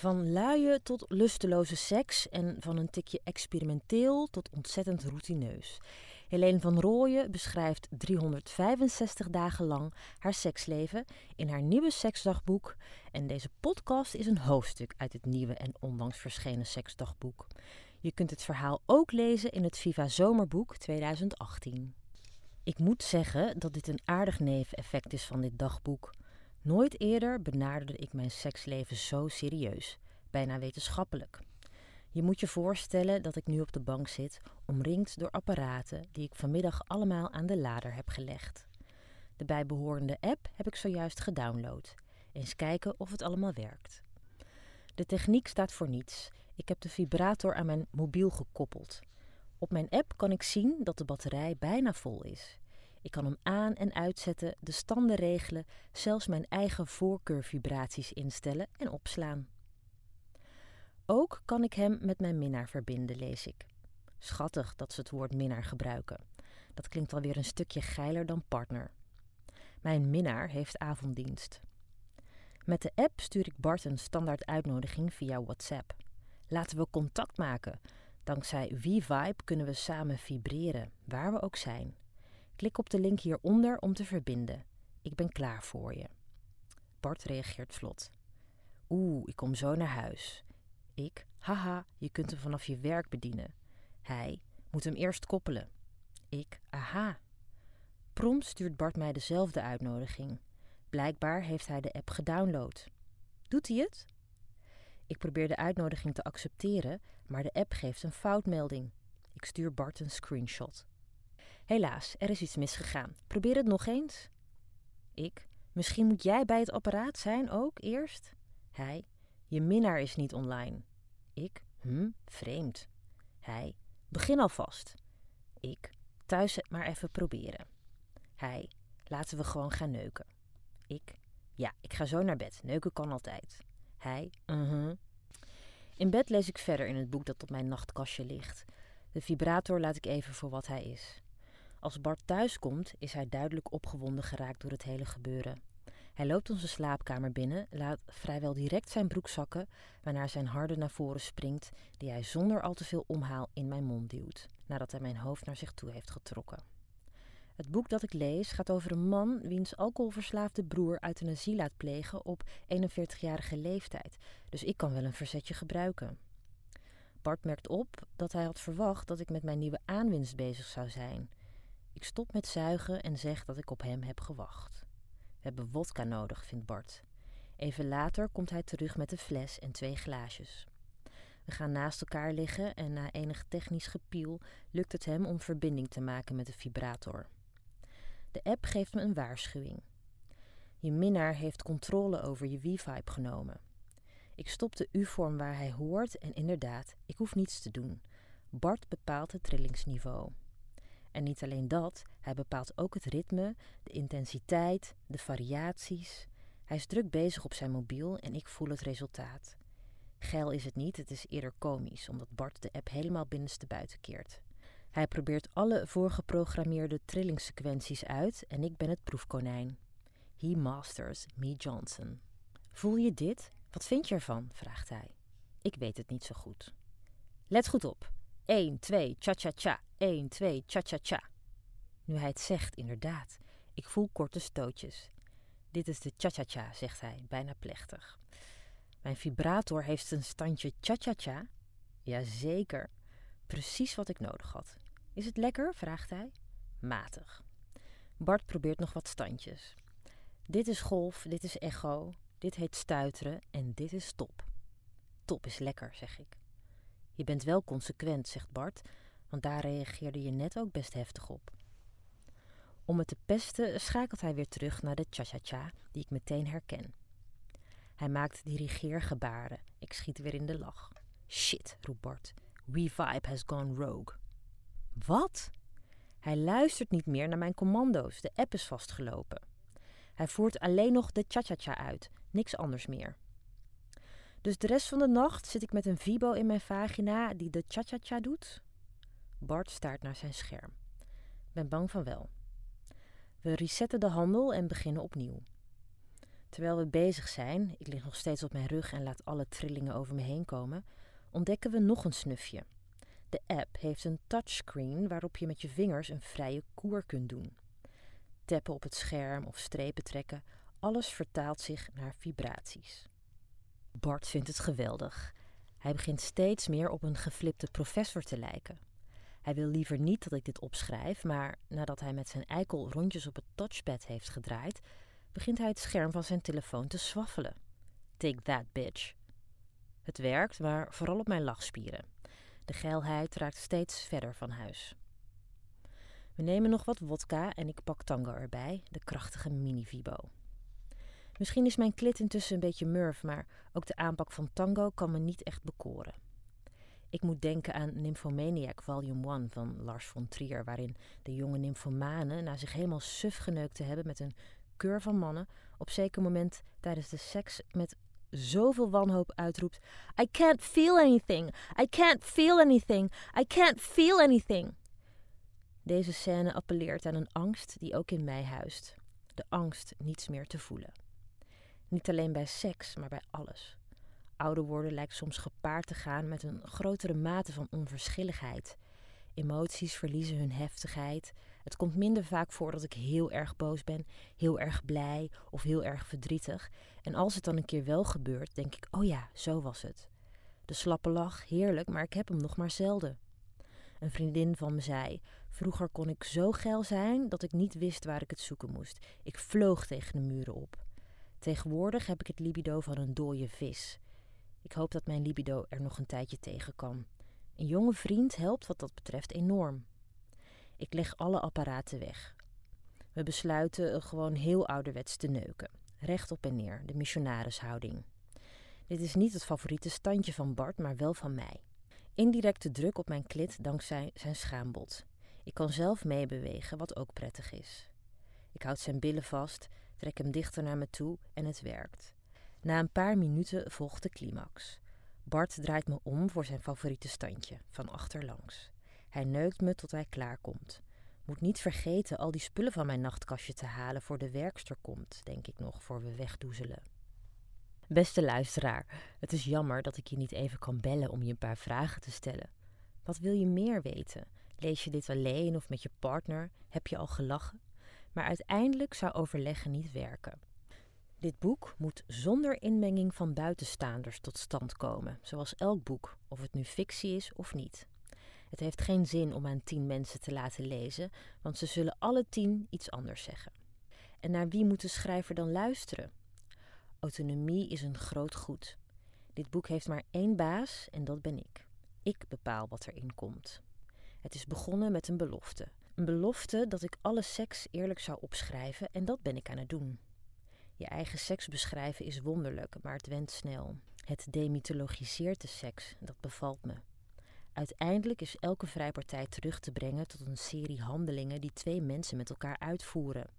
Van luie tot lusteloze seks en van een tikje experimenteel tot ontzettend routineus. Helene van Rooyen beschrijft 365 dagen lang haar seksleven in haar nieuwe seksdagboek. En deze podcast is een hoofdstuk uit het nieuwe en onlangs verschenen seksdagboek. Je kunt het verhaal ook lezen in het Viva Zomerboek 2018. Ik moet zeggen dat dit een aardig neveneffect is van dit dagboek. Nooit eerder benaderde ik mijn seksleven zo serieus, bijna wetenschappelijk. Je moet je voorstellen dat ik nu op de bank zit, omringd door apparaten die ik vanmiddag allemaal aan de lader heb gelegd. De bijbehorende app heb ik zojuist gedownload. Eens kijken of het allemaal werkt. De techniek staat voor niets. Ik heb de vibrator aan mijn mobiel gekoppeld. Op mijn app kan ik zien dat de batterij bijna vol is. Ik kan hem aan en uitzetten, de standen regelen, zelfs mijn eigen voorkeurvibraties instellen en opslaan. Ook kan ik hem met mijn minnaar verbinden, lees ik. Schattig dat ze het woord minnaar gebruiken. Dat klinkt alweer een stukje geiler dan partner. Mijn minnaar heeft avonddienst. Met de app stuur ik Bart een standaard uitnodiging via WhatsApp. Laten we contact maken. Dankzij WeVibe kunnen we samen vibreren, waar we ook zijn. Klik op de link hieronder om te verbinden. Ik ben klaar voor je. Bart reageert vlot. Oeh, ik kom zo naar huis. Ik, haha, je kunt hem vanaf je werk bedienen. Hij moet hem eerst koppelen. Ik, aha. Prompt stuurt Bart mij dezelfde uitnodiging. Blijkbaar heeft hij de app gedownload. Doet hij het? Ik probeer de uitnodiging te accepteren, maar de app geeft een foutmelding. Ik stuur Bart een screenshot. Helaas, er is iets misgegaan. Probeer het nog eens. Ik, misschien moet jij bij het apparaat zijn ook eerst? Hij, je minnaar is niet online. Ik, hm, vreemd. Hij, begin alvast. Ik, thuis het maar even proberen. Hij, laten we gewoon gaan neuken. Ik, ja, ik ga zo naar bed. Neuken kan altijd. Hij, uh-huh. In bed lees ik verder in het boek dat op mijn nachtkastje ligt. De vibrator laat ik even voor wat hij is. Als Bart thuis komt, is hij duidelijk opgewonden geraakt door het hele gebeuren. Hij loopt onze slaapkamer binnen, laat vrijwel direct zijn broek zakken, waarna zijn harde naar voren springt, die hij zonder al te veel omhaal in mijn mond duwt, nadat hij mijn hoofd naar zich toe heeft getrokken. Het boek dat ik lees gaat over een man wiens alcoholverslaafde broer euthanasie laat plegen op 41-jarige leeftijd, dus ik kan wel een verzetje gebruiken. Bart merkt op dat hij had verwacht dat ik met mijn nieuwe aanwinst bezig zou zijn. Ik stop met zuigen en zeg dat ik op hem heb gewacht. We hebben wodka nodig, vindt Bart. Even later komt hij terug met een fles en twee glaasjes. We gaan naast elkaar liggen en na enig technisch gepiel lukt het hem om verbinding te maken met de vibrator. De app geeft me een waarschuwing. Je minnaar heeft controle over je WeVibe genomen. Ik stop de U-vorm waar hij hoort en inderdaad, ik hoef niets te doen. Bart bepaalt het trillingsniveau. En niet alleen dat, hij bepaalt ook het ritme, de intensiteit, de variaties. Hij is druk bezig op zijn mobiel en ik voel het resultaat. Geil is het niet, het is eerder komisch, omdat Bart de app helemaal binnenste buiten keert. Hij probeert alle voorgeprogrammeerde trillingssequenties uit en ik ben het proefkonijn. He masters me Johnson. Voel je dit? Wat vind je ervan? vraagt hij. Ik weet het niet zo goed. Let goed op. 1, 2, cha-cha-cha. 1, 2, cha-cha-cha. Nu hij het zegt, inderdaad. Ik voel korte stootjes. Dit is de cha-cha-cha, zegt hij, bijna plechtig. Mijn vibrator heeft een standje cha-cha-cha. Jazeker. Precies wat ik nodig had. Is het lekker? vraagt hij. Matig. Bart probeert nog wat standjes. Dit is golf, dit is echo, dit heet stuiteren en dit is top. Top is lekker, zeg ik. Je bent wel consequent, zegt Bart, want daar reageerde je net ook best heftig op. Om het te pesten schakelt hij weer terug naar de cha-cha-cha, die ik meteen herken. Hij maakt dirigeergebaren. Ik schiet weer in de lach. Shit, roept Bart. WeVibe has gone rogue. Wat? Hij luistert niet meer naar mijn commando's. De app is vastgelopen. Hij voert alleen nog de cha-cha-cha uit, niks anders meer. Dus de rest van de nacht zit ik met een vibo in mijn vagina die de cha-cha-cha doet? Bart staart naar zijn scherm. Ben bang van wel. We resetten de handel en beginnen opnieuw. Terwijl we bezig zijn, ik lig nog steeds op mijn rug en laat alle trillingen over me heen komen, ontdekken we nog een snufje. De app heeft een touchscreen waarop je met je vingers een vrije koer kunt doen. Tappen op het scherm of strepen trekken, alles vertaalt zich naar vibraties. Bart vindt het geweldig. Hij begint steeds meer op een geflipte professor te lijken. Hij wil liever niet dat ik dit opschrijf, maar nadat hij met zijn eikel rondjes op het touchpad heeft gedraaid, begint hij het scherm van zijn telefoon te swaffelen. Take that, bitch. Het werkt, maar vooral op mijn lachspieren. De geilheid raakt steeds verder van huis. We nemen nog wat wodka en ik pak tango erbij, de krachtige mini-vibo. Misschien is mijn klit intussen een beetje murf, maar ook de aanpak van tango kan me niet echt bekoren. Ik moet denken aan Nymphomaniac Volume 1 van Lars von Trier, waarin de jonge nymphomane, na zich helemaal suf geneukt te hebben met een keur van mannen, op zeker moment tijdens de seks met zoveel wanhoop uitroept: I can't feel anything, I can't feel anything, I can't feel anything. Deze scène appelleert aan een angst die ook in mij huist: de angst niets meer te voelen. Niet alleen bij seks, maar bij alles. Ouder worden lijkt soms gepaard te gaan met een grotere mate van onverschilligheid. Emoties verliezen hun heftigheid. Het komt minder vaak voor dat ik heel erg boos ben, heel erg blij of heel erg verdrietig. En als het dan een keer wel gebeurt, denk ik: oh ja, zo was het. De slappe lach, heerlijk, maar ik heb hem nog maar zelden. Een vriendin van me zei: Vroeger kon ik zo geil zijn dat ik niet wist waar ik het zoeken moest. Ik vloog tegen de muren op. Tegenwoordig heb ik het libido van een dode vis. Ik hoop dat mijn libido er nog een tijdje tegen kan. Een jonge vriend helpt wat dat betreft enorm. Ik leg alle apparaten weg. We besluiten gewoon heel ouderwets te neuken. Recht op en neer, de missionarishouding. Dit is niet het favoriete standje van Bart, maar wel van mij. Indirecte druk op mijn klit dankzij zijn schaambod. Ik kan zelf meebewegen, wat ook prettig is. Ik houd zijn billen vast, trek hem dichter naar me toe en het werkt. Na een paar minuten volgt de climax. Bart draait me om voor zijn favoriete standje, van achterlangs. Hij neukt me tot hij klaarkomt. Moet niet vergeten al die spullen van mijn nachtkastje te halen voor de werkster komt, denk ik nog, voor we wegdoezelen. Beste luisteraar, het is jammer dat ik je niet even kan bellen om je een paar vragen te stellen. Wat wil je meer weten? Lees je dit alleen of met je partner? Heb je al gelachen? Maar uiteindelijk zou overleggen niet werken. Dit boek moet zonder inmenging van buitenstaanders tot stand komen, zoals elk boek, of het nu fictie is of niet. Het heeft geen zin om aan tien mensen te laten lezen, want ze zullen alle tien iets anders zeggen. En naar wie moet de schrijver dan luisteren? Autonomie is een groot goed. Dit boek heeft maar één baas en dat ben ik. Ik bepaal wat erin komt. Het is begonnen met een belofte. Een belofte dat ik alle seks eerlijk zou opschrijven en dat ben ik aan het doen. Je eigen seks beschrijven is wonderlijk, maar het went snel. Het demythologiseert de seks, dat bevalt me. Uiteindelijk is elke vrijpartij terug te brengen tot een serie handelingen die twee mensen met elkaar uitvoeren.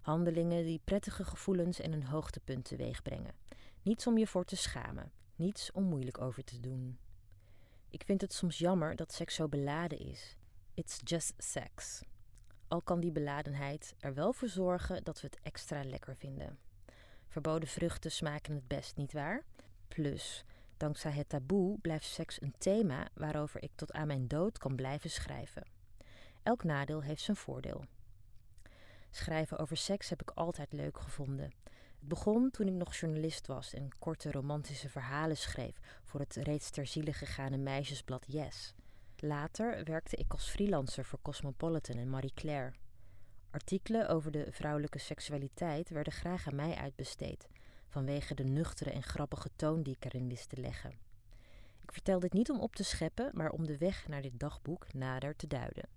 Handelingen die prettige gevoelens en een hoogtepunt teweeg brengen. Niets om je voor te schamen, niets om moeilijk over te doen. Ik vind het soms jammer dat seks zo beladen is. It's just sex. Al kan die beladenheid er wel voor zorgen dat we het extra lekker vinden. Verboden vruchten smaken het best, niet waar? Plus, dankzij het taboe blijft seks een thema waarover ik tot aan mijn dood kan blijven schrijven. Elk nadeel heeft zijn voordeel. Schrijven over seks heb ik altijd leuk gevonden. Het begon toen ik nog journalist was en korte romantische verhalen schreef voor het reeds ter ziele gegane meisjesblad Yes. Later werkte ik als freelancer voor Cosmopolitan en Marie Claire. Artikelen over de vrouwelijke seksualiteit werden graag aan mij uitbesteed, vanwege de nuchtere en grappige toon die ik erin wist te leggen. Ik vertel dit niet om op te scheppen, maar om de weg naar dit dagboek nader te duiden.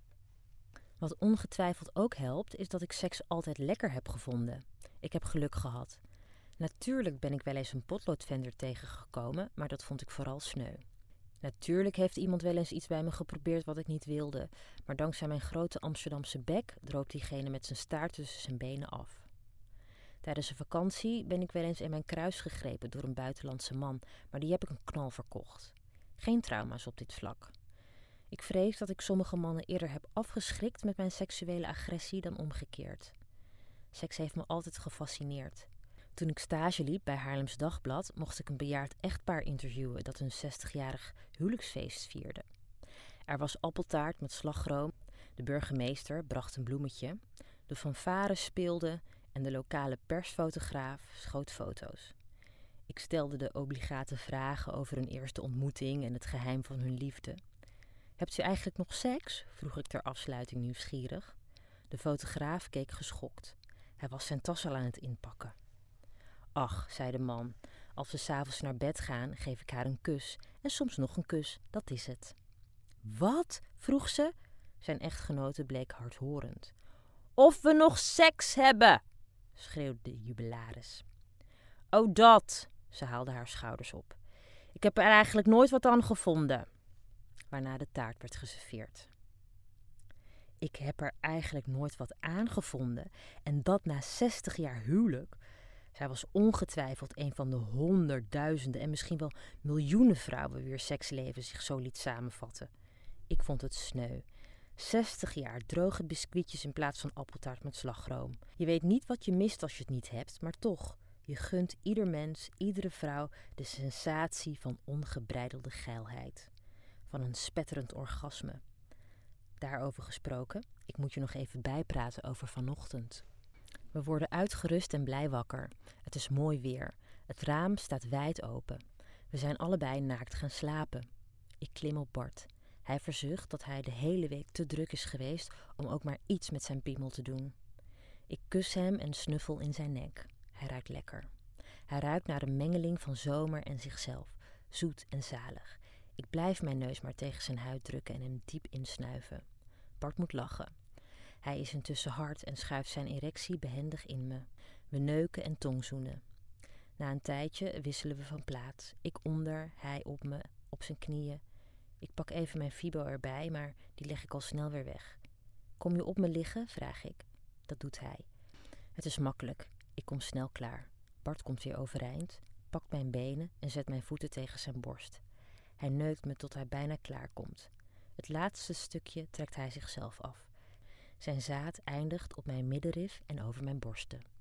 Wat ongetwijfeld ook helpt, is dat ik seks altijd lekker heb gevonden. Ik heb geluk gehad. Natuurlijk ben ik wel eens een potloodvender tegengekomen, maar dat vond ik vooral sneu. Natuurlijk heeft iemand wel eens iets bij me geprobeerd wat ik niet wilde, maar dankzij mijn grote Amsterdamse bek droopt diegene met zijn staart tussen zijn benen af. Tijdens een vakantie ben ik wel eens in mijn kruis gegrepen door een buitenlandse man, maar die heb ik een knal verkocht. Geen trauma's op dit vlak. Ik vrees dat ik sommige mannen eerder heb afgeschrikt met mijn seksuele agressie dan omgekeerd. Seks heeft me altijd gefascineerd. Toen ik stage liep bij Haarlems Dagblad, mocht ik een bejaard echtpaar interviewen dat een 60-jarig huwelijksfeest vierde. Er was appeltaart met slagroom, de burgemeester bracht een bloemetje, de fanfare speelde en de lokale persfotograaf schoot foto's. Ik stelde de obligate vragen over hun eerste ontmoeting en het geheim van hun liefde. Hebt u eigenlijk nog seks? vroeg ik ter afsluiting nieuwsgierig. De fotograaf keek geschokt. Hij was zijn tas al aan het inpakken. Ach, zei de man, als we s'avonds naar bed gaan, geef ik haar een kus en soms nog een kus, dat is het. Wat? vroeg ze. Zijn echtgenote bleek hardhorend. Of we nog seks hebben, schreeuwde de jubilaris. Oh, dat, ze haalde haar schouders op. Ik heb er eigenlijk nooit wat aan gevonden. Waarna de taart werd geserveerd. Ik heb er eigenlijk nooit wat aan gevonden. En dat na 60 jaar huwelijk. Zij was ongetwijfeld een van de honderdduizenden en misschien wel miljoenen vrouwen wier seksleven zich zo liet samenvatten. Ik vond het sneu. 60 jaar droge biscuitjes in plaats van appeltaart met slagroom. Je weet niet wat je mist als je het niet hebt, maar toch. Je gunt ieder mens, iedere vrouw de sensatie van ongebreidelde geilheid. Van een spetterend orgasme. Daarover gesproken, ik moet je nog even bijpraten over vanochtend. We worden uitgerust en blij wakker. Het is mooi weer. Het raam staat wijd open. We zijn allebei naakt gaan slapen. Ik klim op Bart. Hij verzucht dat hij de hele week te druk is geweest om ook maar iets met zijn piemel te doen. Ik kus hem en snuffel in zijn nek. Hij ruikt lekker. Hij ruikt naar een mengeling van zomer en zichzelf, zoet en zalig. Ik blijf mijn neus maar tegen zijn huid drukken en hem diep insnuiven. Bart moet lachen. Hij is intussen hard en schuift zijn erectie behendig in me. We neuken en tongzoenen. Na een tijdje wisselen we van plaats. Ik onder, hij op me, op zijn knieën. Ik pak even mijn fibo erbij, maar die leg ik al snel weer weg. Kom je op me liggen? vraag ik. Dat doet hij. Het is makkelijk. Ik kom snel klaar. Bart komt weer overeind, pakt mijn benen en zet mijn voeten tegen zijn borst. Hij neukt me tot hij bijna klaar komt. Het laatste stukje trekt hij zichzelf af. Zijn zaad eindigt op mijn middenrif en over mijn borsten.